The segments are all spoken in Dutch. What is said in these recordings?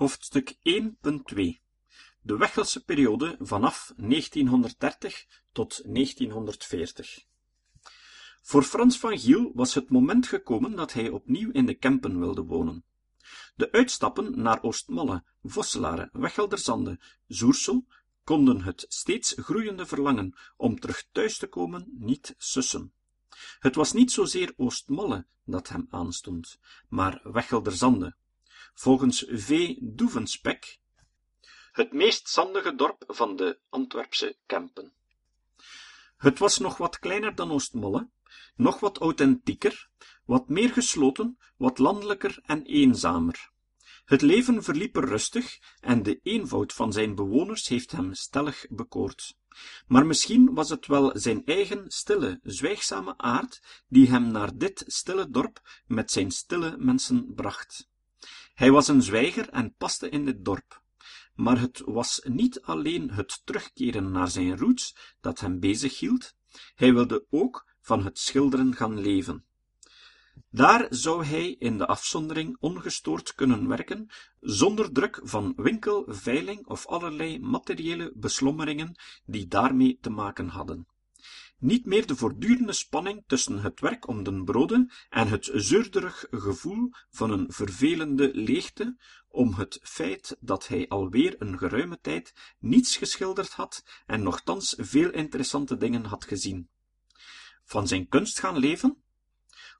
Hoofdstuk 1.2 De Wechelse periode vanaf 1930 tot 1940 Voor Frans van Giel was het moment gekomen dat hij opnieuw in de Kempen wilde wonen. De uitstappen naar Oostmalle, Vosselare, Wechelderzande, Zoersel konden het steeds groeiende verlangen om terug thuis te komen niet sussen. Het was niet zozeer Oostmalle dat hem aanstond, maar Wechelderzande, volgens V. Doevenspek, het meest zandige dorp van de Antwerpse Kempen. Het was nog wat kleiner dan Oostmalle, nog wat authentieker, wat meer gesloten, wat landelijker en eenzamer. Het leven verliep er rustig en de eenvoud van zijn bewoners heeft hem stellig bekoord. Maar misschien was het wel zijn eigen stille, zwijgzame aard die hem naar dit stille dorp met zijn stille mensen bracht. Hij was een zwijger en paste in dit dorp. Maar het was niet alleen het terugkeren naar zijn roots dat hem bezighield, hij wilde ook van het schilderen gaan leven. Daar zou hij in de afzondering ongestoord kunnen werken, zonder druk van winkel, veiling of allerlei materiële beslommeringen die daarmee te maken hadden. Niet meer de voortdurende spanning tussen het werk om den broden en het zeurderig gevoel van een vervelende leegte om het feit dat hij alweer een geruime tijd niets geschilderd had en nochtans veel interessante dingen had gezien. Van zijn kunst gaan leven?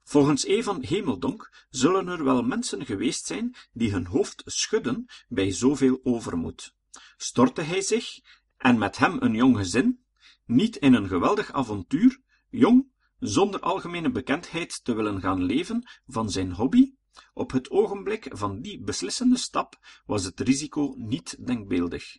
Volgens E. Hemeldonk zullen er wel mensen geweest zijn die hun hoofd schudden bij zoveel overmoed. Stortte hij zich, en met hem een jong gezin, niet in een geweldig avontuur, jong, zonder algemene bekendheid te willen gaan leven van zijn hobby? Op het ogenblik van die beslissende stap was het risico niet denkbeeldig.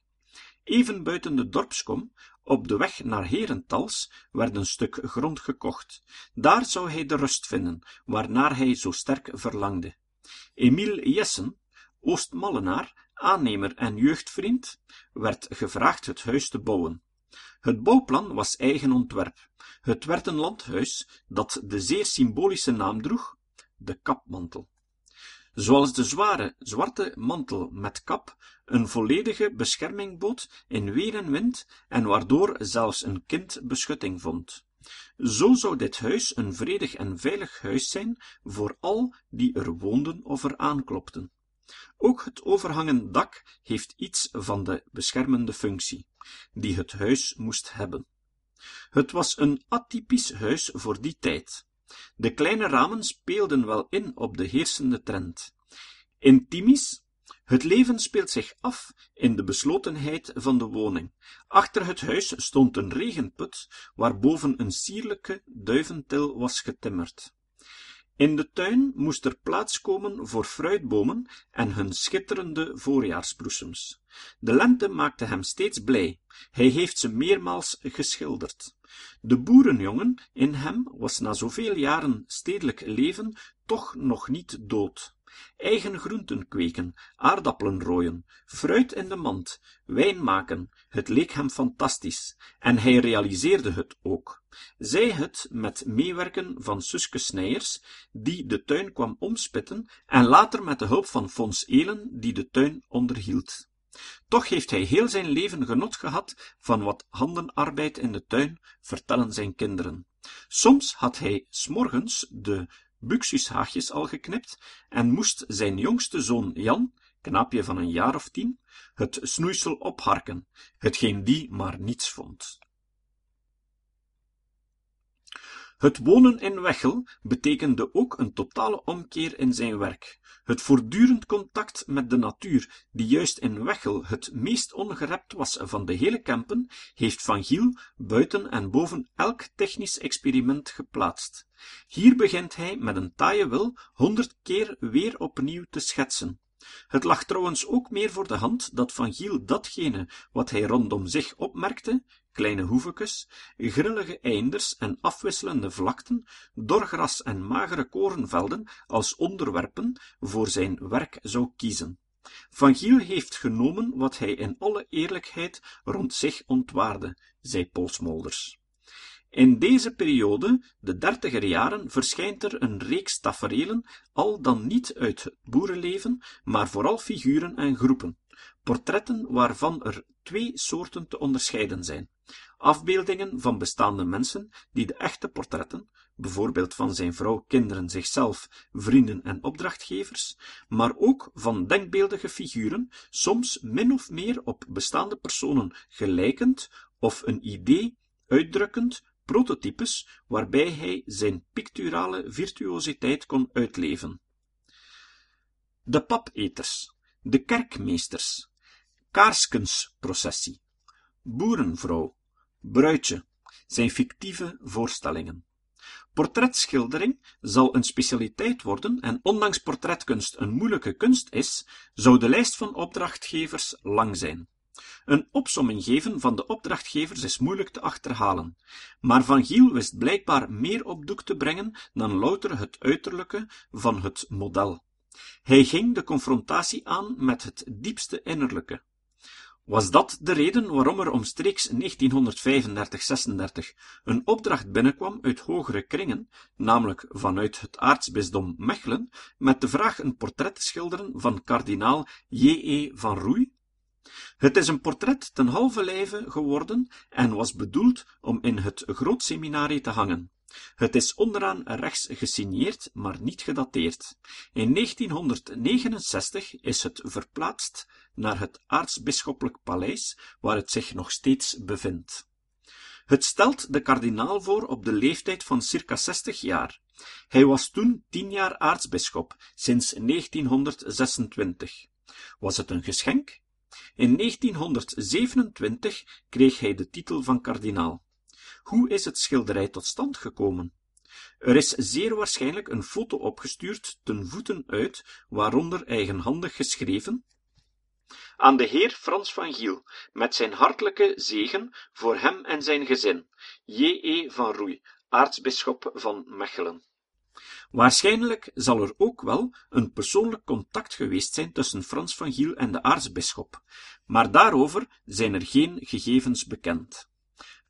Even buiten de dorpskom, op de weg naar Herentals, werd een stuk grond gekocht. Daar zou hij de rust vinden, waarnaar hij zo sterk verlangde. Emiel Jessen, Oostmallenaar, aannemer en jeugdvriend, werd gevraagd het huis te bouwen. Het bouwplan was eigen ontwerp. Het werd een landhuis dat de zeer symbolische naam droeg, de kapmantel. Zoals de zware, zwarte mantel met kap een volledige bescherming bood in weer en wind en waardoor zelfs een kind beschutting vond. Zo zou dit huis een vredig en veilig huis zijn voor al die er woonden of er aanklopten. Ook het overhangend dak heeft iets van de beschermende functie, die het huis moest hebben. Het was een atypisch huis voor die tijd. De kleine ramen speelden wel in op de heersende trend. Intimis, het leven speelt zich af in de beslotenheid van de woning. Achter het huis stond een regenput, waarboven een sierlijke duiventil was getimmerd. In de tuin moest er plaats komen voor fruitbomen en hun schitterende voorjaarsbloesems. De lente maakte hem steeds blij. Hij heeft ze meermaals geschilderd. De boerenjongen in hem was na zoveel jaren stedelijk leven toch nog niet dood. Eigen groenten kweken, aardappelen rooien, fruit in de mand, wijn maken, het leek hem fantastisch, en hij realiseerde het ook. Zij het met meewerken van Suske Snijers, die de tuin kwam omspitten, en later met de hulp van Fons Elen, die de tuin onderhield. Toch heeft hij heel zijn leven genot gehad van wat handenarbeid in de tuin, vertellen zijn kinderen. Soms had hij s'morgens de buxushaagjes al geknipt en moest zijn jongste zoon Jan, knaapje van een jaar of tien, het snoeisel opharken, hetgeen die maar niets vond. Het wonen in Wechel betekende ook een totale omkeer in zijn werk. Het voortdurend contact met de natuur, die juist in Wechel het meest ongerept was van de hele Kempen, heeft Van Giel buiten en boven elk technisch experiment geplaatst. Hier begint hij met een taaie wil honderd keer weer opnieuw te schetsen. Het lag trouwens ook meer voor de hand dat Van Giel datgene wat hij rondom zich opmerkte, kleine hoevekes, grillige einders en afwisselende vlakten, dorgras en magere korenvelden als onderwerpen voor zijn werk zou kiezen. Van Giel heeft genomen wat hij in alle eerlijkheid rond zich ontwaarde, zei Paul Smolders. In deze periode, de dertiger jaren, verschijnt er een reeks taferelen, al dan niet uit het boerenleven, maar vooral figuren en groepen. Portretten waarvan er twee soorten te onderscheiden zijn. Afbeeldingen van bestaande mensen, die de echte portretten, bijvoorbeeld van zijn vrouw, kinderen, zichzelf, vrienden en opdrachtgevers, maar ook van denkbeeldige figuren, soms min of meer op bestaande personen gelijkend of een idee uitdrukkend, prototypes waarbij hij zijn picturale virtuositeit kon uitleven. De papeters, de kerkmeesters, kaarskensprocessie, boerenvrouw, bruidje, zijn fictieve voorstellingen. Portretschildering zal een specialiteit worden en ondanks portretkunst een moeilijke kunst is, zou de lijst van opdrachtgevers lang zijn. Een opsomming geven van de opdrachtgevers is moeilijk te achterhalen, maar Van Giel wist blijkbaar meer op doek te brengen dan louter het uiterlijke van het model. Hij ging de confrontatie aan met het diepste innerlijke. Was dat de reden waarom er omstreeks 1935-36 een opdracht binnenkwam uit hogere kringen, namelijk vanuit het aartsbisdom Mechelen, met de vraag een portret te schilderen van kardinaal J.E. van Roei? Het is een portret ten halve lijve geworden en was bedoeld om in het grootseminarie te hangen. Het is onderaan rechts gesigneerd, maar niet gedateerd. In 1969 is het verplaatst naar het aartsbisschoppelijk paleis, waar het zich nog steeds bevindt. Het stelt de kardinaal voor op de leeftijd van circa 60 jaar. Hij was toen tien jaar aartsbisschop, sinds 1926. Was het een geschenk? In 1927 kreeg hij de titel van kardinaal. Hoe is het schilderij tot stand gekomen? Er is zeer waarschijnlijk een foto opgestuurd ten voeten uit, waaronder eigenhandig geschreven aan de heer Frans van Giel, met zijn hartelijke zegen voor hem en zijn gezin, J.E. van Roei, aartsbisschop van Mechelen. Waarschijnlijk zal er ook wel een persoonlijk contact geweest zijn tussen Frans van Giel en de aartsbisschop, maar daarover zijn er geen gegevens bekend.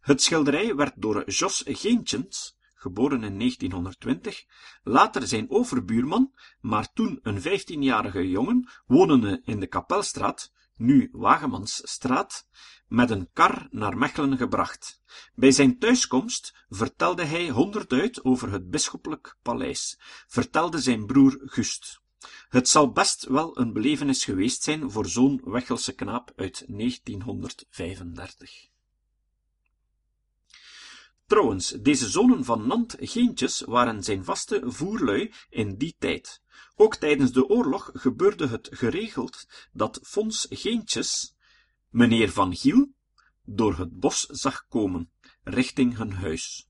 Het schilderij werd door Jos Geentjens, geboren in 1920, later zijn overbuurman, maar toen een vijftienjarige jongen, wonende in de Kapelstraat, nu Wagemansstraat, met een kar naar Mechelen gebracht. Bij zijn thuiskomst vertelde hij honderd over het bisschoppelijk paleis, vertelde zijn broer Gust. Het zal best wel een belevenis geweest zijn voor zo'n Wechelse knaap uit 1935. Trouwens, deze zonen van Nant Geentjes waren zijn vaste voerlui in die tijd. Ook tijdens de oorlog gebeurde het geregeld dat Fons Geentjes meneer Van Giel door het bos zag komen, richting hun huis.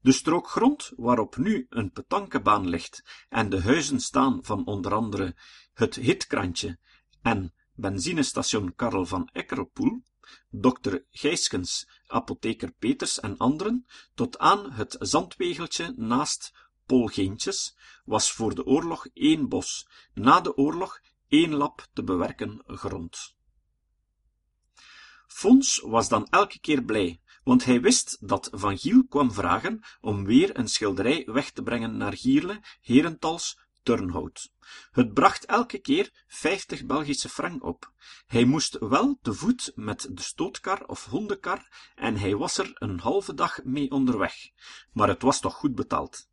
De strook grond waarop nu een petankebaan ligt en de huizen staan van onder andere het Hitkrantje en benzinestation Karel van Eckerpoel, dokter Gijskens, apotheker Peters en anderen, tot aan het zandwegeltje naast Polgeentjes, was voor de oorlog één bos, na de oorlog één lap te bewerken grond. Fons was dan elke keer blij, want hij wist dat Van Giel kwam vragen om weer een schilderij weg te brengen naar Gierle, Herentals, Turnhout. Het bracht elke keer vijftig Belgische frank op. Hij moest wel te voet met de stootkar of hondenkar en hij was er een halve dag mee onderweg, maar het was toch goed betaald.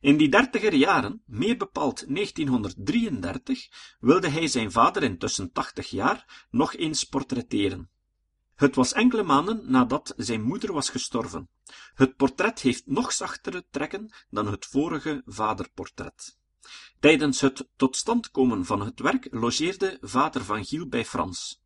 In die dertiger jaren, meer bepaald 1933, wilde hij zijn vader intussen tachtig jaar nog eens portretteren. Het was enkele maanden nadat zijn moeder was gestorven. Het portret heeft nog zachtere trekken dan het vorige vaderportret. Tijdens het tot stand komen van het werk logeerde vader van Giel bij Frans.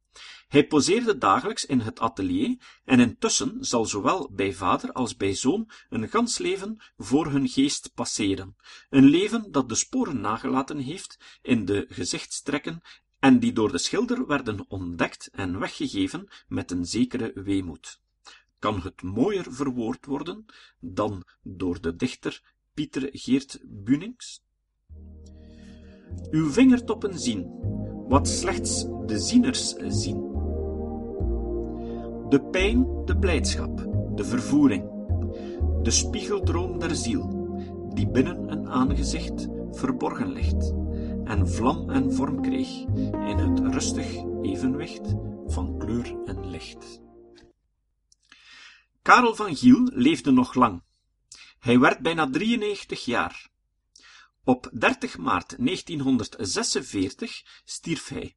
Hij poseerde dagelijks in het atelier en intussen zal zowel bij vader als bij zoon een gans leven voor hun geest passeren, een leven dat de sporen nagelaten heeft in de gezichtstrekken en die door de schilder werden ontdekt en weggegeven met een zekere weemoed. Kan het mooier verwoord worden dan door de dichter Pieter Geert Bunings? Uw vingertoppen zien, wat slechts de zieners zien. De pijn, de blijdschap, de vervoering, de spiegeldroom der ziel, die binnen een aangezicht verborgen ligt, en vlam en vorm kreeg in het rustig evenwicht van kleur en licht. Karel van Giel leefde nog lang. Hij werd bijna 93 jaar. Op 30 maart 1946 stierf hij.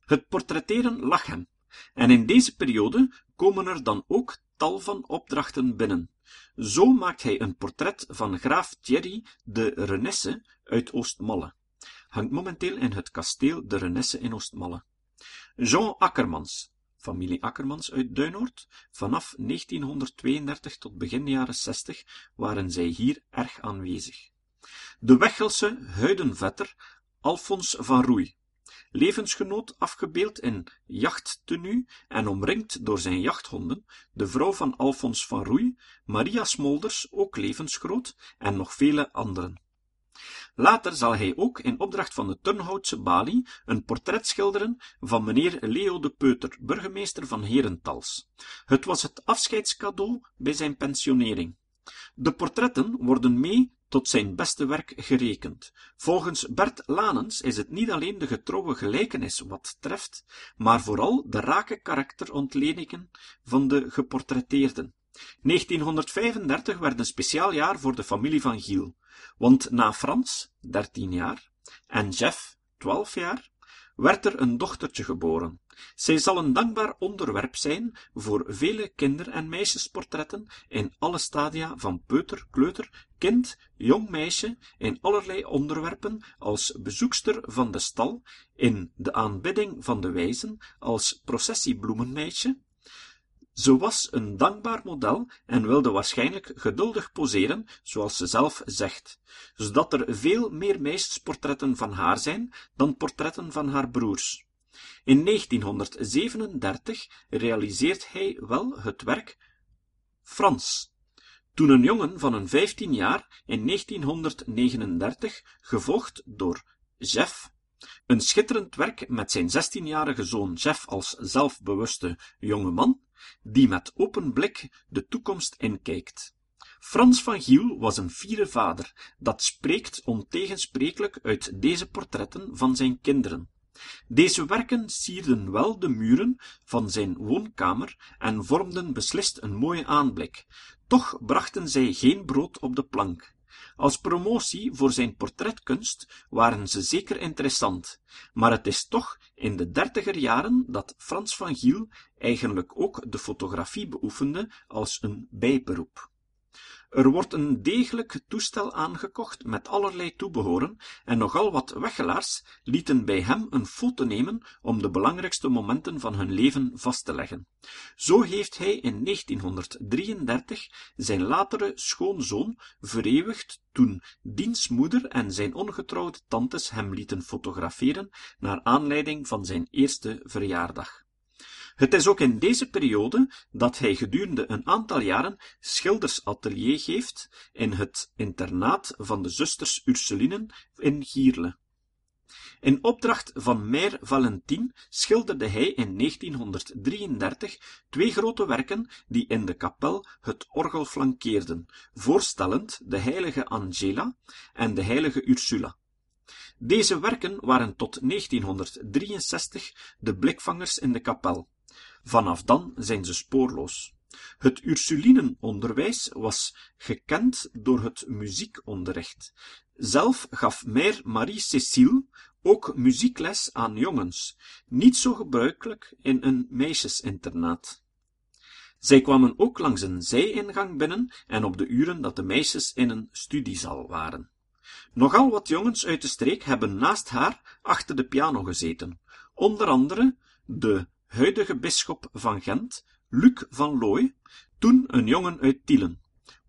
Het portretteren lag hem, en in deze periode komen er dan ook tal van opdrachten binnen. Zo maakt hij een portret van graaf Thierry de Renesse uit Oostmalle. Hangt momenteel in het kasteel de Renesse in Oostmalle. Jean Akkermans, familie Akkermans uit Duinoord. Vanaf 1932 tot begin jaren 60 waren zij hier erg aanwezig. De Wechelse huidenvetter Alfons van Roei, levensgenoot afgebeeld in jachttenu en omringd door zijn jachthonden, de vrouw van Alfons van Roei, Maria Smolders, ook levensgroot, en nog vele anderen. Later zal hij ook in opdracht van de Turnhoutse balie een portret schilderen van meneer Leo de Peuter, burgemeester van Herentals. Het was het afscheidscadeau bij zijn pensionering. De portretten worden mee tot zijn beste werk gerekend. Volgens Bert Lanens is het niet alleen de getrouwe gelijkenis wat treft, maar vooral de rake karakterontledingen van de geportretteerden. 1935 werd een speciaal jaar voor de familie van Giel, want na Frans, 13 jaar, en Jeff, 12 jaar, werd er een dochtertje geboren. Zij zal een dankbaar onderwerp zijn voor vele kinder- en meisjesportretten in alle stadia van peuter, kleuter, kind, jong meisje, in allerlei onderwerpen als bezoekster van de stal, in de aanbidding van de wijzen, als processiebloemenmeisje, ze was een dankbaar model en wilde waarschijnlijk geduldig poseren, zoals ze zelf zegt, zodat er veel meer meisjesportretten van haar zijn dan portretten van haar broers. In 1937 realiseert hij wel het werk Frans. Toen een jongen van een 15 jaar in 1939, gevolgd door Jeff, een schitterend werk met zijn 16-jarige zoon Jeff als zelfbewuste jonge man, die met open blik de toekomst inkijkt. Frans van Giel was een fiere vader, dat spreekt ontegensprekelijk uit deze portretten van zijn kinderen. Deze werken sierden wel de muren van zijn woonkamer en vormden beslist een mooie aanblik, toch brachten zij geen brood op de plank. Als promotie voor zijn portretkunst waren ze zeker interessant, maar het is toch in de dertiger jaren dat Frans van Giel eigenlijk ook de fotografie beoefende als een bijberoep. Er wordt een degelijk toestel aangekocht met allerlei toebehoren en nogal wat weggelaars lieten bij hem een foto nemen om de belangrijkste momenten van hun leven vast te leggen. Zo heeft hij in 1933 zijn latere schoonzoon vereeuwigd toen diens moeder en zijn ongetrouwde tantes hem lieten fotograferen naar aanleiding van zijn eerste verjaardag. Het is ook in deze periode dat hij gedurende een aantal jaren schildersatelier geeft in het internaat van de zusters Ursulinen in Gierle. In opdracht van Mère Valentin schilderde hij in 1933 twee grote werken die in de kapel het orgel flankeerden, voorstellend de heilige Angela en de heilige Ursula. Deze werken waren tot 1963 de blikvangers in de kapel. Vanaf dan zijn ze spoorloos. Het Ursulinenonderwijs was gekend door het muziekonderricht. Zelf gaf Mère Marie-Cécile ook muziekles aan jongens, niet zo gebruikelijk in een meisjesinternaat. Zij kwamen ook langs een zijingang binnen en op de uren dat de meisjes in een studiezaal waren. Nogal wat jongens uit de streek hebben naast haar achter de piano gezeten, onder andere de huidige bisschop van Gent, Luc van Looy, toen een jongen uit Tielen.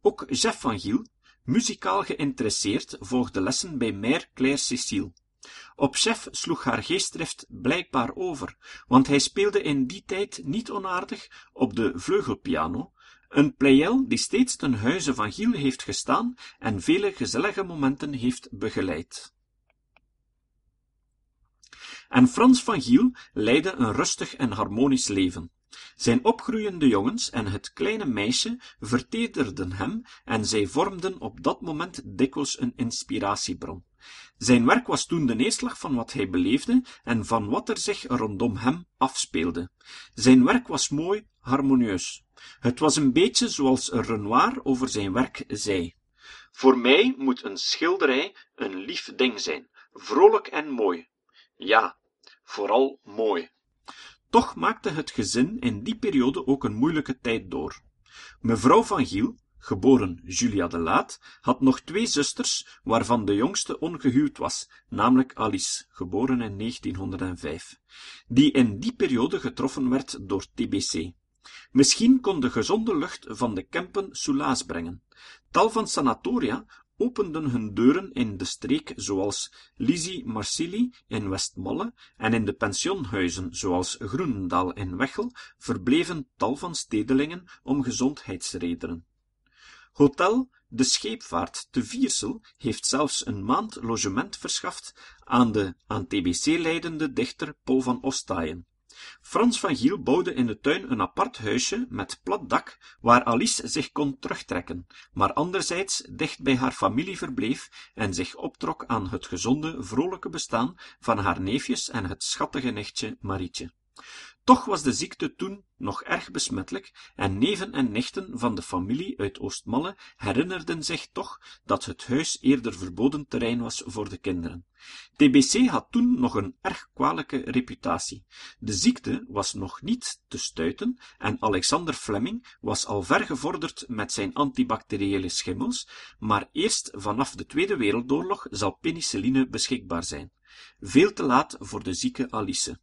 Ook Jeff van Giel, muzikaal geïnteresseerd, volgde lessen bij Mère Claire Cécile. Op Chef sloeg haar geestdrift blijkbaar over, want hij speelde in die tijd niet onaardig op de vleugelpiano, een pleyel die steeds ten huize van Giel heeft gestaan en vele gezellige momenten heeft begeleid. En Frans van Giel leidde een rustig en harmonisch leven. Zijn opgroeiende jongens en het kleine meisje vertederden hem en zij vormden op dat moment dikwijls een inspiratiebron. Zijn werk was toen de neerslag van wat hij beleefde en van wat er zich rondom hem afspeelde. Zijn werk was mooi, harmonieus. Het was een beetje zoals Renoir over zijn werk zei. Voor mij moet een schilderij een lief ding zijn, vrolijk en mooi. Ja, vooral mooi. Toch maakte het gezin in die periode ook een moeilijke tijd door. Mevrouw van Giel, geboren Julia de Laat, had nog twee zusters, waarvan de jongste ongehuwd was, namelijk Alice, geboren in 1905, die in die periode getroffen werd door TBC. Misschien kon de gezonde lucht van de Kempen soelaas brengen. Tal van sanatoria openden hun deuren in de streek zoals Lizzie Marsili in Westmalle en in de pensionhuizen zoals Groenendaal in Wechel verbleven tal van stedelingen om gezondheidsredenen. Hotel De Scheepvaart te Viersel heeft zelfs een maand logement verschaft aan de aan TBC leidende dichter Paul van Ostaaien. Frans van Giel bouwde in de tuin een apart huisje met plat dak, waar Alice zich kon terugtrekken, maar anderzijds dicht bij haar familie verbleef en zich optrok aan het gezonde, vrolijke bestaan van haar neefjes en het schattige nichtje Marietje. Toch was de ziekte toen nog erg besmettelijk en neven en nichten van de familie uit Oostmalle herinnerden zich toch dat het huis eerder verboden terrein was voor de kinderen. TBC had toen nog een erg kwalijke reputatie. De ziekte was nog niet te stuiten en Alexander Fleming was al ver gevorderd met zijn antibacteriële schimmels, maar eerst vanaf de Tweede Wereldoorlog zal penicilline beschikbaar zijn. Veel te laat voor de zieke Alice.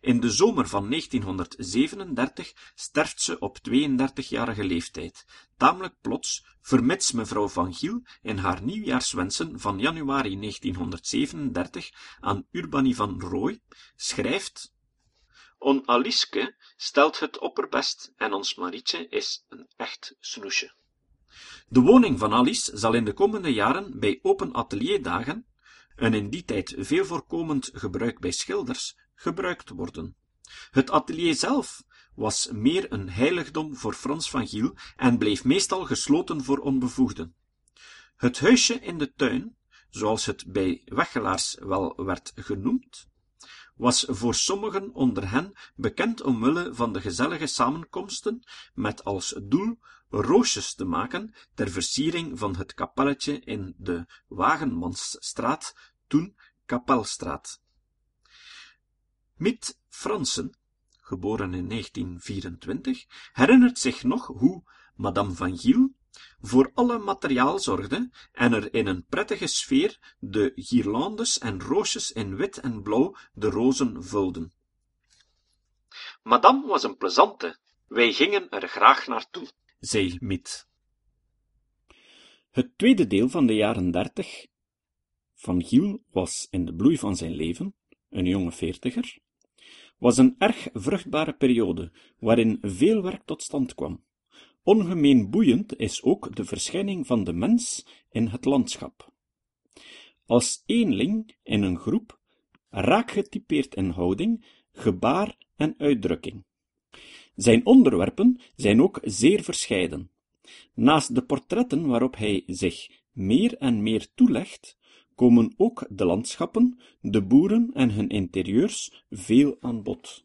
In de zomer van 1937 sterft ze op 32-jarige leeftijd, tamelijk plots, vermits mevrouw van Giel in haar nieuwjaarswensen van januari 1937 aan Urbanie van Rooij schrijft On Aliske stelt het opperbest en ons Marietje is een echt snoesje. De woning van Alice zal in de komende jaren bij open atelierdagen, een in die tijd veel voorkomend gebruik bij schilders, gebruikt worden. Het atelier zelf was meer een heiligdom voor Frans van Giel en bleef meestal gesloten voor onbevoegden. Het huisje in de tuin, zoals het bij weggelaars wel werd genoemd, was voor sommigen onder hen bekend omwille van de gezellige samenkomsten met als doel roosjes te maken ter versiering van het kapelletje in de Wagenmansstraat, toen Kapelstraat. Miet Fransen, geboren in 1924, herinnert zich nog hoe Madame van Giel voor alle materiaal zorgde en er in een prettige sfeer de guirlandes en roosjes in wit en blauw de rozen vulden. Madame was een plezante, wij gingen er graag naartoe, zei Miet. Het tweede deel van de jaren dertig van Giel was in de bloei van zijn leven, een jonge veertiger, was een erg vruchtbare periode, waarin veel werk tot stand kwam. Ongemeen boeiend is ook de verschijning van de mens in het landschap. Als eenling in een groep, raak getypeerd in houding, gebaar en uitdrukking. Zijn onderwerpen zijn ook zeer verscheiden. Naast de portretten waarop hij zich meer en meer toelegt, komen ook de landschappen, de boeren en hun interieurs veel aan bod.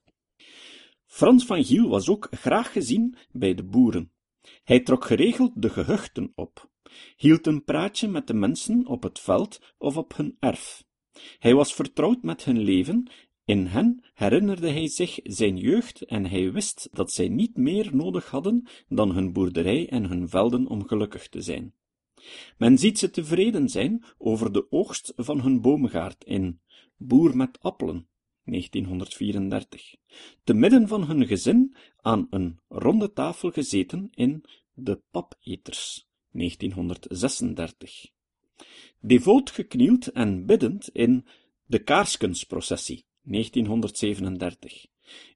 Frans van Giel was ook graag gezien bij de boeren. Hij trok geregeld de gehuchten op, hield een praatje met de mensen op het veld of op hun erf. Hij was vertrouwd met hun leven, in hen herinnerde hij zich zijn jeugd en hij wist dat zij niet meer nodig hadden dan hun boerderij en hun velden om gelukkig te zijn. Men ziet ze tevreden zijn over de oogst van hun boomgaard in Boer met appelen, 1934, te midden van hun gezin aan een ronde tafel gezeten in De Papeters, 1936. Devoot geknield en biddend in De Kaarskensprocessie, 1937.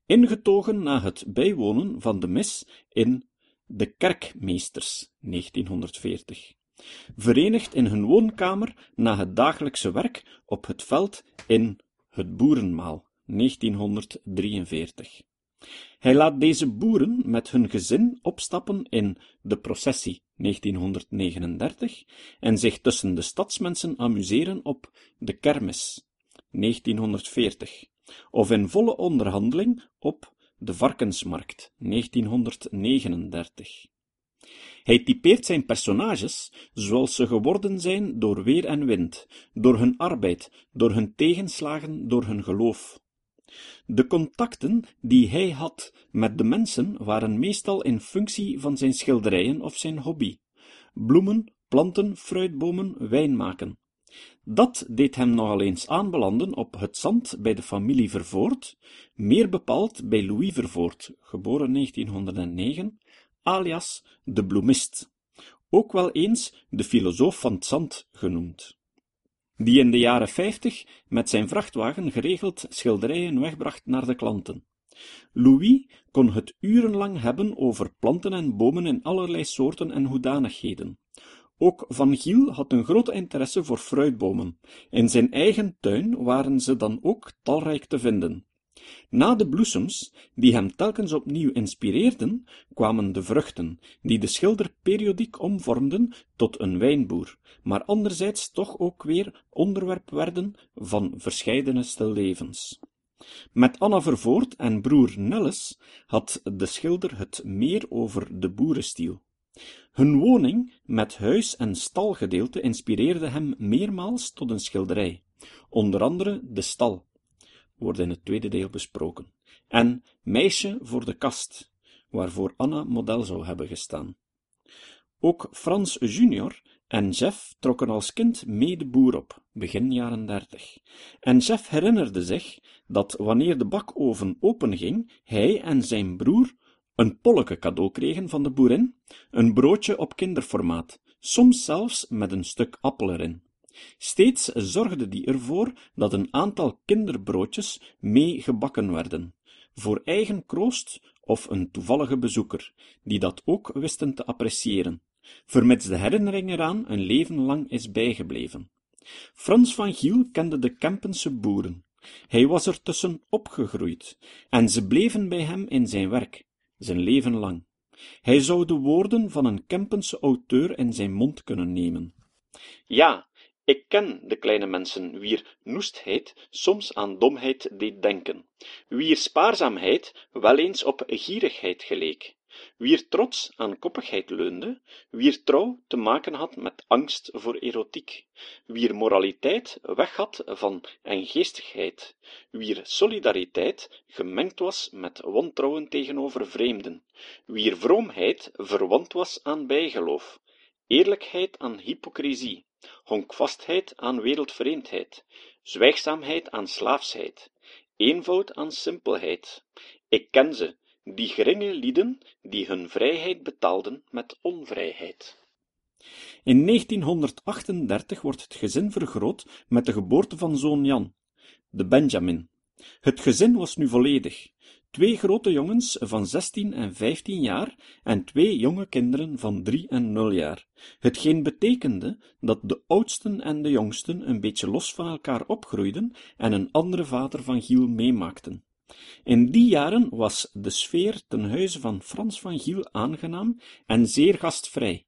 Ingetogen na het bijwonen van de mis in De Kerkmeesters, 1940 verenigd in hun woonkamer na het dagelijkse werk op het veld in Het Boerenmaal, 1943. Hij laat deze boeren met hun gezin opstappen in De Processie 1939 en zich tussen de stadsmensen amuseren op De Kermis 1940 of in volle onderhandeling op De Varkensmarkt 1939. Hij typeert zijn personages zoals ze geworden zijn door weer en wind, door hun arbeid, door hun tegenslagen, door hun geloof. De contacten die hij had met de mensen waren meestal in functie van zijn schilderijen of zijn hobby: bloemen, planten, fruitbomen, wijn maken. Dat deed hem nogal eens aanbelanden op het zand bij de familie Vervoort, meer bepaald bij Louis Vervoort, geboren 1909, alias de bloemist, ook wel eens de filosoof van het zand genoemd, die in de jaren vijftig met zijn vrachtwagen geregeld schilderijen wegbracht naar de klanten. Louis kon het urenlang hebben over planten en bomen in allerlei soorten en hoedanigheden. Ook Van Giel had een grote interesse voor fruitbomen. In zijn eigen tuin waren ze dan ook talrijk te vinden. Na de bloesems, die hem telkens opnieuw inspireerden, kwamen de vruchten, die de schilder periodiek omvormden tot een wijnboer, maar anderzijds toch ook weer onderwerp werden van verscheidene stillevens. Met Anna Vervoort en broer Nelles had de schilder het meer over de boerenstiel. Hun woning met huis en stalgedeelte inspireerde hem meermaals tot een schilderij, onder andere de stal, wordt in het tweede deel besproken, en Meisje voor de kast, waarvoor Anna model zou hebben gestaan. Ook Frans junior en Jeff trokken als kind mee de boer op, begin jaren dertig, en Jeff herinnerde zich dat wanneer de bakoven openging, hij en zijn broer een polleke cadeau kregen van de boerin, een broodje op kinderformaat, soms zelfs met een stuk appel erin. Steeds zorgde die ervoor dat een aantal kinderbroodjes mee gebakken werden, voor eigen kroost of een toevallige bezoeker, die dat ook wisten te appreciëren, vermits de herinnering eraan een leven lang is bijgebleven. Frans van Giel kende de Kempense boeren. Hij was er tussen opgegroeid, en ze bleven bij hem in zijn werk, zijn leven lang. Hij zou de woorden van een Kempense auteur in zijn mond kunnen nemen. Ja, ik ken de kleine mensen, wier noestheid soms aan domheid deed denken, wier spaarzaamheid wel eens op gierigheid geleek, wier trots aan koppigheid leunde, wier trouw te maken had met angst voor erotiek, wier moraliteit weg had van enggeestigheid, wier solidariteit gemengd was met wantrouwen tegenover vreemden, wier vroomheid verwant was aan bijgeloof, eerlijkheid aan hypocrisie, honkvastheid aan wereldvreemdheid, zwijgzaamheid aan slaafsheid, eenvoud aan simpelheid. Ik ken ze, die geringe lieden die hun vrijheid betaalden met onvrijheid. In 1938 wordt het gezin vergroot met de geboorte van zoon Jan, de Benjamin. Het gezin was nu volledig twee grote jongens van zestien en vijftien jaar en twee jonge kinderen van drie en nul jaar, hetgeen betekende dat de oudsten en de jongsten een beetje los van elkaar opgroeiden en een andere vader van Giel meemaakten. In die jaren was de sfeer ten huize van Frans van Giel aangenaam en zeer gastvrij.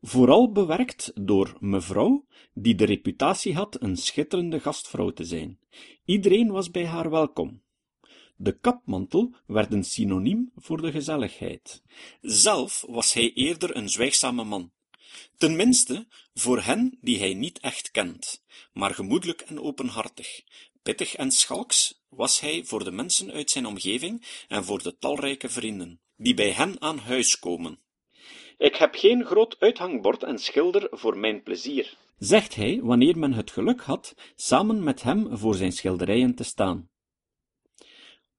Vooral bewerkt door mevrouw, die de reputatie had een schitterende gastvrouw te zijn. Iedereen was bij haar welkom. De kapmantel werd een synoniem voor de gezelligheid. Zelf was hij eerder een zwijgzame man. Tenminste, voor hen die hij niet echt kent, maar gemoedelijk en openhartig. Pittig en schalks was hij voor de mensen uit zijn omgeving en voor de talrijke vrienden, die bij hen aan huis komen. Ik heb geen groot uithangbord en schilder voor mijn plezier, zegt hij wanneer men het geluk had samen met hem voor zijn schilderijen te staan.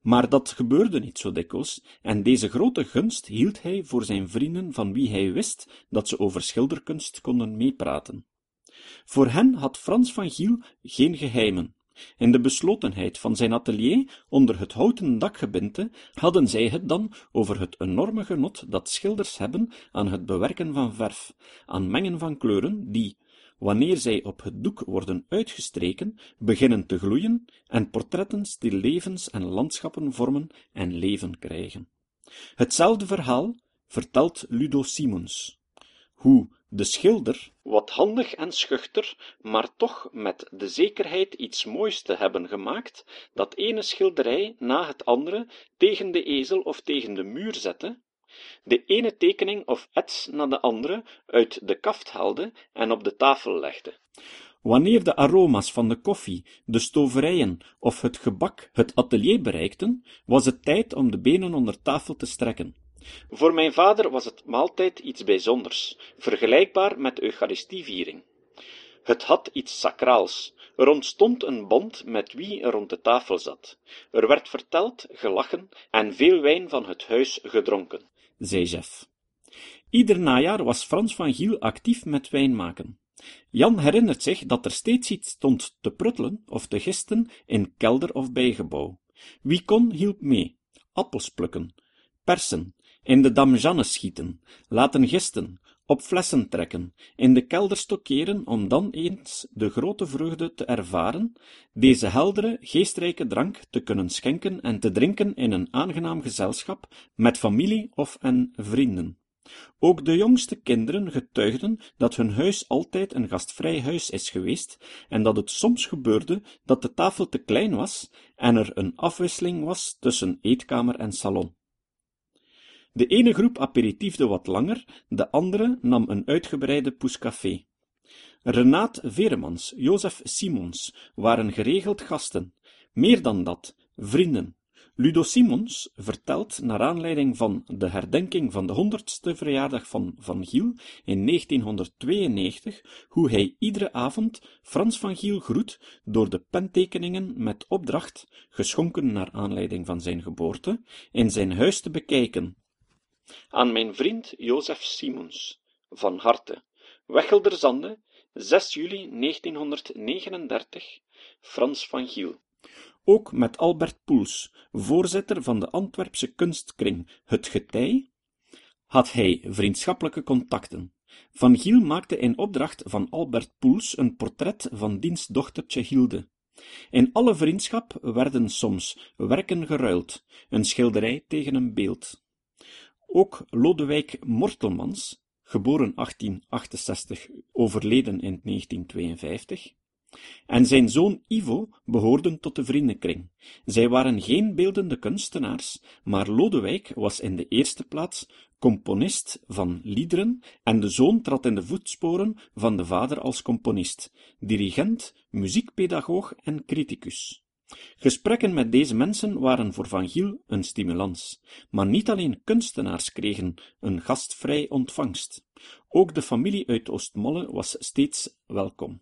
Maar dat gebeurde niet zo dikwijls, en deze grote gunst hield hij voor zijn vrienden van wie hij wist dat ze over schilderkunst konden meepraten. Voor hen had Frans van Giel geen geheimen. In de beslotenheid van zijn atelier onder het houten dakgebinte hadden zij het dan over het enorme genot dat schilders hebben aan het bewerken van verf, aan mengen van kleuren, die, wanneer zij op het doek worden uitgestreken, beginnen te gloeien en portretten stillevens en landschappen vormen en leven krijgen. Hetzelfde verhaal vertelt Ludo Simons. Hoe de schilder, wat handig en schuchter, maar toch met de zekerheid iets moois te hebben gemaakt, dat ene schilderij na het andere tegen de ezel of tegen de muur zette, de ene tekening of ets na de andere uit de kaft haalde en op de tafel legde. Wanneer de aroma's van de koffie, de stoverijen of het gebak het atelier bereikten, was het tijd om de benen onder tafel te strekken. Voor mijn vader was het maaltijd iets bijzonders, vergelijkbaar met Eucharistieviering. Het had iets sacraals. Er ontstond een band met wie er rond de tafel zat. Er werd verteld, gelachen en veel wijn van het huis gedronken zei. Ieder najaar was Frans van Giel actief met wijn maken. Jan herinnert zich dat er steeds iets stond te pruttelen of te gisten in kelder of bijgebouw. Wie kon, hielp mee. Appels plukken, persen, in de damjanne schieten, laten gisten, op flessen trekken, in de kelder stockeren om dan eens de grote vreugde te ervaren, deze heldere, geestrijke drank te kunnen schenken en te drinken in een aangenaam gezelschap met familie of en vrienden. Ook de jongste kinderen getuigden dat hun huis altijd een gastvrij huis is geweest en dat het soms gebeurde dat de tafel te klein was en er een afwisseling was tussen eetkamer en salon. De ene groep aperitiefde wat langer, de andere nam een uitgebreide poescafé. Renaat Veremans, Jozef Simons waren geregeld gasten, meer dan dat, vrienden. Ludo Simons vertelt, naar aanleiding van de herdenking van de honderdste verjaardag van Van Giel in 1992, hoe hij iedere avond Frans van Giel groet door de pentekeningen met opdracht, geschonken naar aanleiding van zijn geboorte, in zijn huis te bekijken, aan mijn vriend Jozef Simons, van harte, Wechelderzande, 6 juli 1939, Frans van Giel. Ook met Albert Poels, voorzitter van de Antwerpse kunstkring Het Getij, had hij vriendschappelijke contacten. Van Giel maakte in opdracht van Albert Poels een portret van diens dochtertje Hilde. In alle vriendschap werden soms werken geruild, een schilderij tegen een beeld. Ook Lodewijk Mortelmans, geboren 1868, overleden in 1952, en zijn zoon Ivo behoorden tot de vriendenkring. Zij waren geen beeldende kunstenaars, maar Lodewijk was in de eerste plaats componist van liederen en de zoon trad in de voetsporen van de vader als componist, dirigent, muziekpedagoog en criticus. Gesprekken met deze mensen waren voor Van Giel een stimulans, maar niet alleen kunstenaars kregen een gastvrij ontvangst. Ook de familie uit Oostmolle was steeds welkom.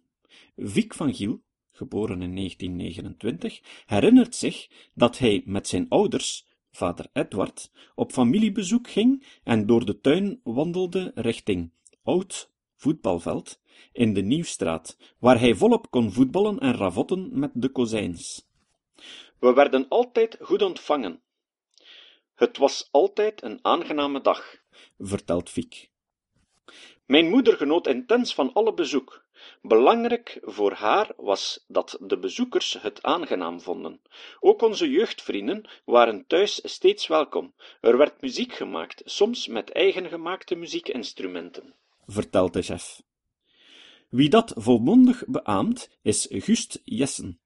Vic van Giel, geboren in 1929, herinnert zich dat hij met zijn ouders, vader Edward, op familiebezoek ging en door de tuin wandelde richting Oud voetbalveld in de Nieuwstraat, waar hij volop kon voetballen en ravotten met de kozijns. We werden altijd goed ontvangen. Het was altijd een aangename dag, vertelt Fiek. Mijn moeder genoot intens van alle bezoek. Belangrijk voor haar was dat de bezoekers het aangenaam vonden. Ook onze jeugdvrienden waren thuis steeds welkom. Er werd muziek gemaakt, soms met eigen gemaakte muziekinstrumenten, vertelt de chef. Wie dat volmondig beaamt, is Gust Jessen,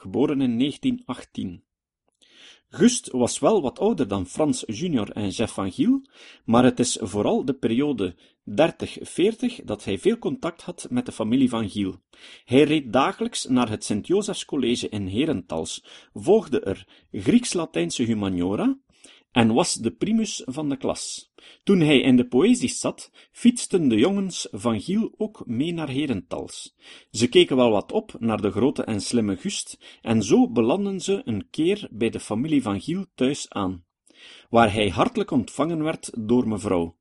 geboren in 1918. Gust was wel wat ouder dan Frans junior en Jeff van Giel, maar het is vooral de periode 30-40 dat hij veel contact had met de familie van Giel. Hij reed dagelijks naar het Sint-Josefs College in Herentals, volgde er Grieks-Latijnse humaniora, en was de primus van de klas. Toen hij in de poëzies zat, fietsten de jongens van Giel ook mee naar Herentals. Ze keken wel wat op naar de grote en slimme Gust, en zo belanden ze een keer bij de familie van Giel thuis aan, waar hij hartelijk ontvangen werd door mevrouw.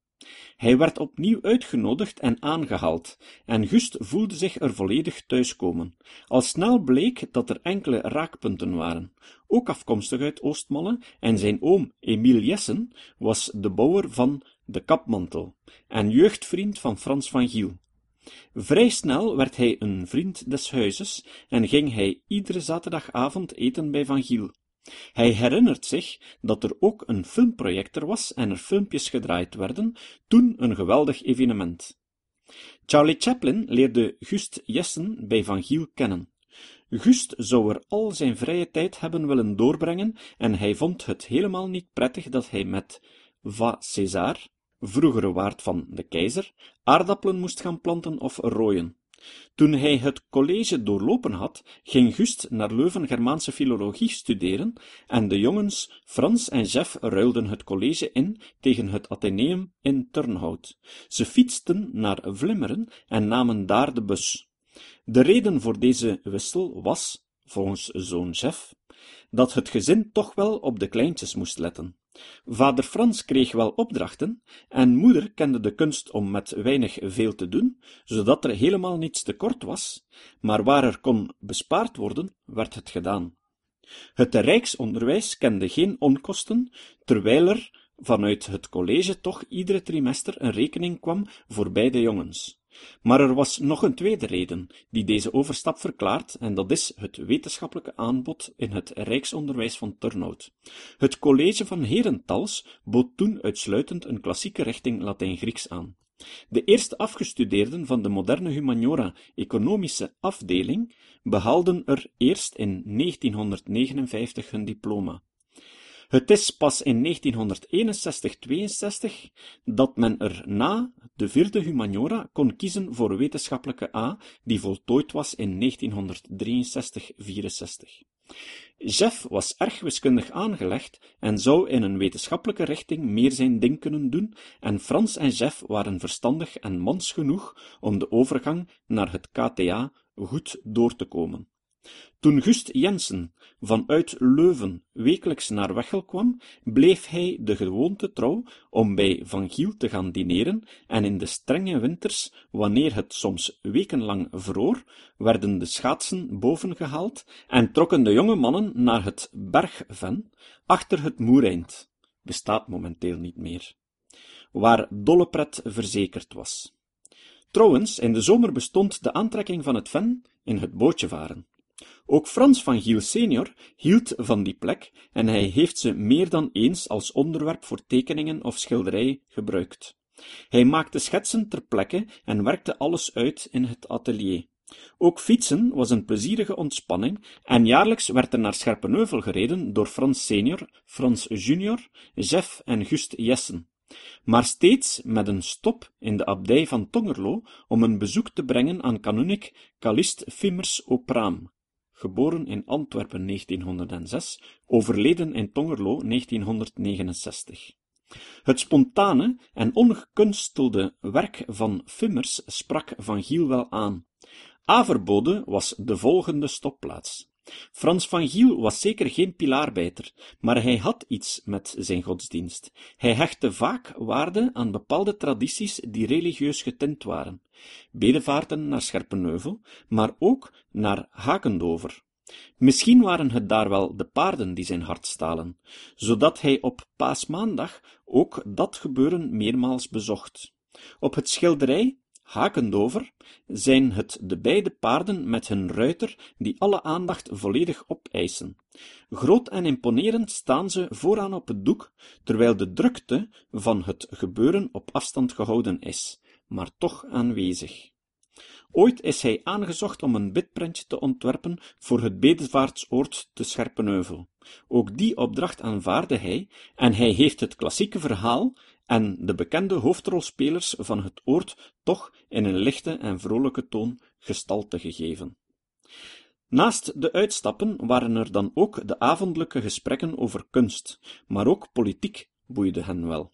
Hij werd opnieuw uitgenodigd en aangehaald, en Gust voelde zich er volledig thuiskomen. Al snel bleek dat er enkele raakpunten waren, ook afkomstig uit Oostmalle, en zijn oom Emile Jessen was de bouwer van de kapmantel en jeugdvriend van Frans van Giel. Vrij snel werd hij een vriend des huizes en ging hij iedere zaterdagavond eten bij Van Giel. Hij herinnert zich dat er ook een filmprojector was en er filmpjes gedraaid werden, toen een geweldig evenement. Charlie Chaplin leerde Gust Jessen bij Van Giel kennen. Gust zou er al zijn vrije tijd hebben willen doorbrengen en hij vond het helemaal niet prettig dat hij met Va César, vroegere waard van de keizer, aardappelen moest gaan planten of rooien. Toen hij het college doorlopen had, ging Gust naar Leuven Germaanse filologie studeren en de jongens Frans en Jeff ruilden het college in tegen het Atheneum in Turnhout. Ze fietsten naar Vlimmeren en namen daar de bus. De reden voor deze wissel was, volgens zoon Jeff, dat het gezin toch wel op de kleintjes moest letten. Vader Frans kreeg wel opdrachten, en moeder kende de kunst om met weinig veel te doen, zodat er helemaal niets tekort was, maar waar er kon bespaard worden, werd het gedaan. Het rijksonderwijs kende geen onkosten, terwijl er vanuit het college toch iedere trimester een rekening kwam voor beide jongens. Maar er was nog een tweede reden, die deze overstap verklaart, en dat is het wetenschappelijke aanbod in het rijksonderwijs van Turnhout. Het college van Herentals bood toen uitsluitend een klassieke richting Latijn-Grieks aan. De eerste afgestudeerden van de moderne humaniora economische afdeling behaalden er eerst in 1959 hun diploma. Het is pas in 1961-62 dat men er na de vierde humaniora kon kiezen voor wetenschappelijke A, die voltooid was in 1963-64. Jeff was erg wiskundig aangelegd en zou in een wetenschappelijke richting meer zijn ding kunnen doen, en Frans en Jeff waren verstandig en mans genoeg om de overgang naar het KTA goed door te komen. Toen Gust Jensen vanuit Leuven wekelijks naar Wechel kwam, bleef hij de gewoonte trouw om bij Van Giel te gaan dineren, en in de strenge winters, wanneer het soms wekenlang vroor, werden de schaatsen bovengehaald en trokken de jonge mannen naar het Bergven, achter het Moereind, bestaat momenteel niet meer, waar dolle pret verzekerd was. Trouwens, in de zomer bestond de aantrekking van het ven in het bootje varen. Ook Frans van Giel senior hield van die plek en hij heeft ze meer dan eens als onderwerp voor tekeningen of schilderij gebruikt. Hij maakte schetsen ter plekke en werkte alles uit in het atelier. Ook fietsen was een plezierige ontspanning en jaarlijks werd er naar Scherpenheuvel gereden door Frans senior, Frans junior, Jeff en Gust Jessen. Maar steeds met een stop in de abdij van Tongerlo om een bezoek te brengen aan kanunnik Calist Fimmers Praam geboren in Antwerpen 1906, overleden in Tongerlo 1969. Het spontane en ongekunstelde werk van Fimmers sprak Van Giel wel aan. Averbode was de volgende stopplaats. Frans van Giel was zeker geen pilaarbijter, maar hij had iets met zijn godsdienst. Hij hechtte vaak waarde aan bepaalde tradities die religieus getint waren. Bedevaarten naar Scherpenheuvel, maar ook naar Hakendover. Misschien waren het daar wel de paarden die zijn hart stalen, zodat hij op paasmaandag ook dat gebeuren meermaals bezocht. Op het schilderij Hakendover zijn het de beide paarden met hun ruiter die alle aandacht volledig opeisen. Groot en imponerend staan ze vooraan op het doek, terwijl de drukte van het gebeuren op afstand gehouden is, maar toch aanwezig. Ooit is hij aangezocht om een bidprentje te ontwerpen voor het bedevaartsoord te Scherpenheuvel. Ook die opdracht aanvaarde hij, en hij heeft het klassieke verhaal en de bekende hoofdrolspelers van het oord toch in een lichte en vrolijke toon gestalte gegeven. Naast de uitstappen waren er dan ook de avondelijke gesprekken over kunst, maar ook politiek boeide hen wel.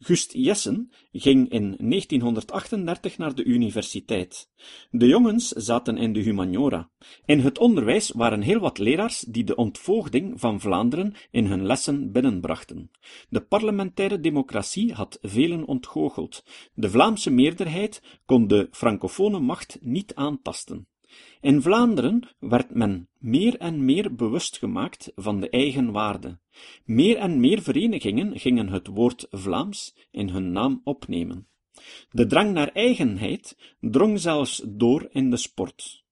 Gust Jessen ging in 1938 naar de universiteit. De jongens zaten in de humaniora. In het onderwijs waren heel wat leraars die de ontvoogding van Vlaanderen in hun lessen binnenbrachten. De parlementaire democratie had velen ontgoocheld. De Vlaamse meerderheid kon de francofone macht niet aantasten. In Vlaanderen werd men meer en meer bewust gemaakt van de eigen waarde. Meer en meer verenigingen gingen het woord Vlaams in hun naam opnemen. De drang naar eigenheid drong zelfs door in de sport.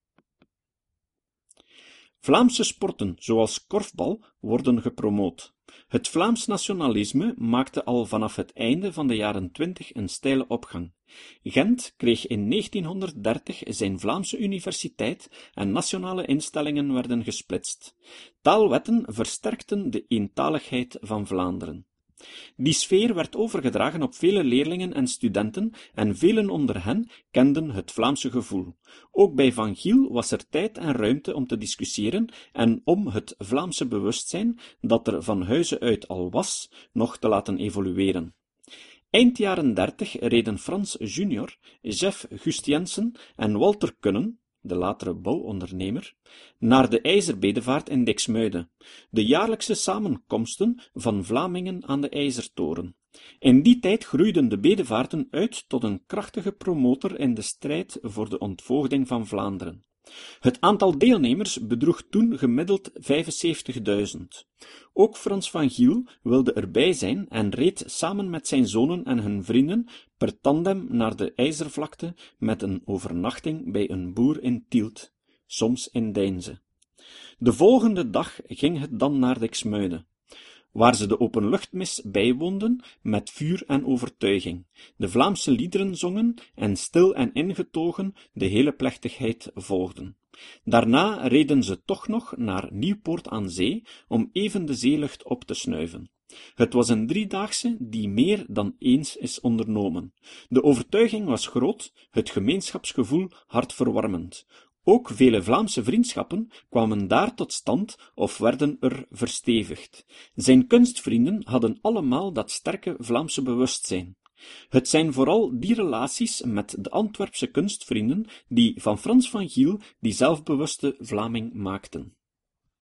Vlaamse sporten, zoals korfbal, worden gepromoot. Het Vlaams nationalisme maakte al vanaf het einde van de jaren twintig een steile opgang. Gent kreeg in 1930 zijn Vlaamse universiteit en nationale instellingen werden gesplitst. Taalwetten versterkten de eentaligheid van Vlaanderen. Die sfeer werd overgedragen op vele leerlingen en studenten en velen onder hen kenden het Vlaamse gevoel. Ook bij Van Giel was er tijd en ruimte om te discussiëren en om het Vlaamse bewustzijn, dat er van huize uit al was, nog te laten evolueren. Eind jaren dertig reden Frans junior, Jeff Gustiensen en Walter Kunnen de latere bouwondernemer, naar de ijzerbedevaart in Dixmuide, de jaarlijkse samenkomsten van Vlamingen aan de IJzertoren. In die tijd groeiden de bedevaarten uit tot een krachtige promotor in de strijd voor de ontvoogding van Vlaanderen. Het aantal deelnemers bedroeg toen gemiddeld 75.000. Ook Frans van Giel wilde erbij zijn en reed samen met zijn zonen en hun vrienden per tandem naar de IJzervlakte met een overnachting bij een boer in Tielt, soms in Deinze. De volgende dag ging het dan naar Dixmuide waar ze de openluchtmis bijwoonden met vuur en overtuiging, de Vlaamse liederen zongen en stil en ingetogen de hele plechtigheid volgden. Daarna reden ze toch nog naar Nieuwpoort aan Zee om even de zeelucht op te snuiven. Het was een driedaagse die meer dan eens is ondernomen. De overtuiging was groot, het gemeenschapsgevoel hartverwarmend. Ook vele Vlaamse vriendschappen kwamen daar tot stand of werden er verstevigd. Zijn kunstvrienden hadden allemaal dat sterke Vlaamse bewustzijn. Het zijn vooral die relaties met de Antwerpse kunstvrienden die van Frans van Giel die zelfbewuste Vlaming maakten.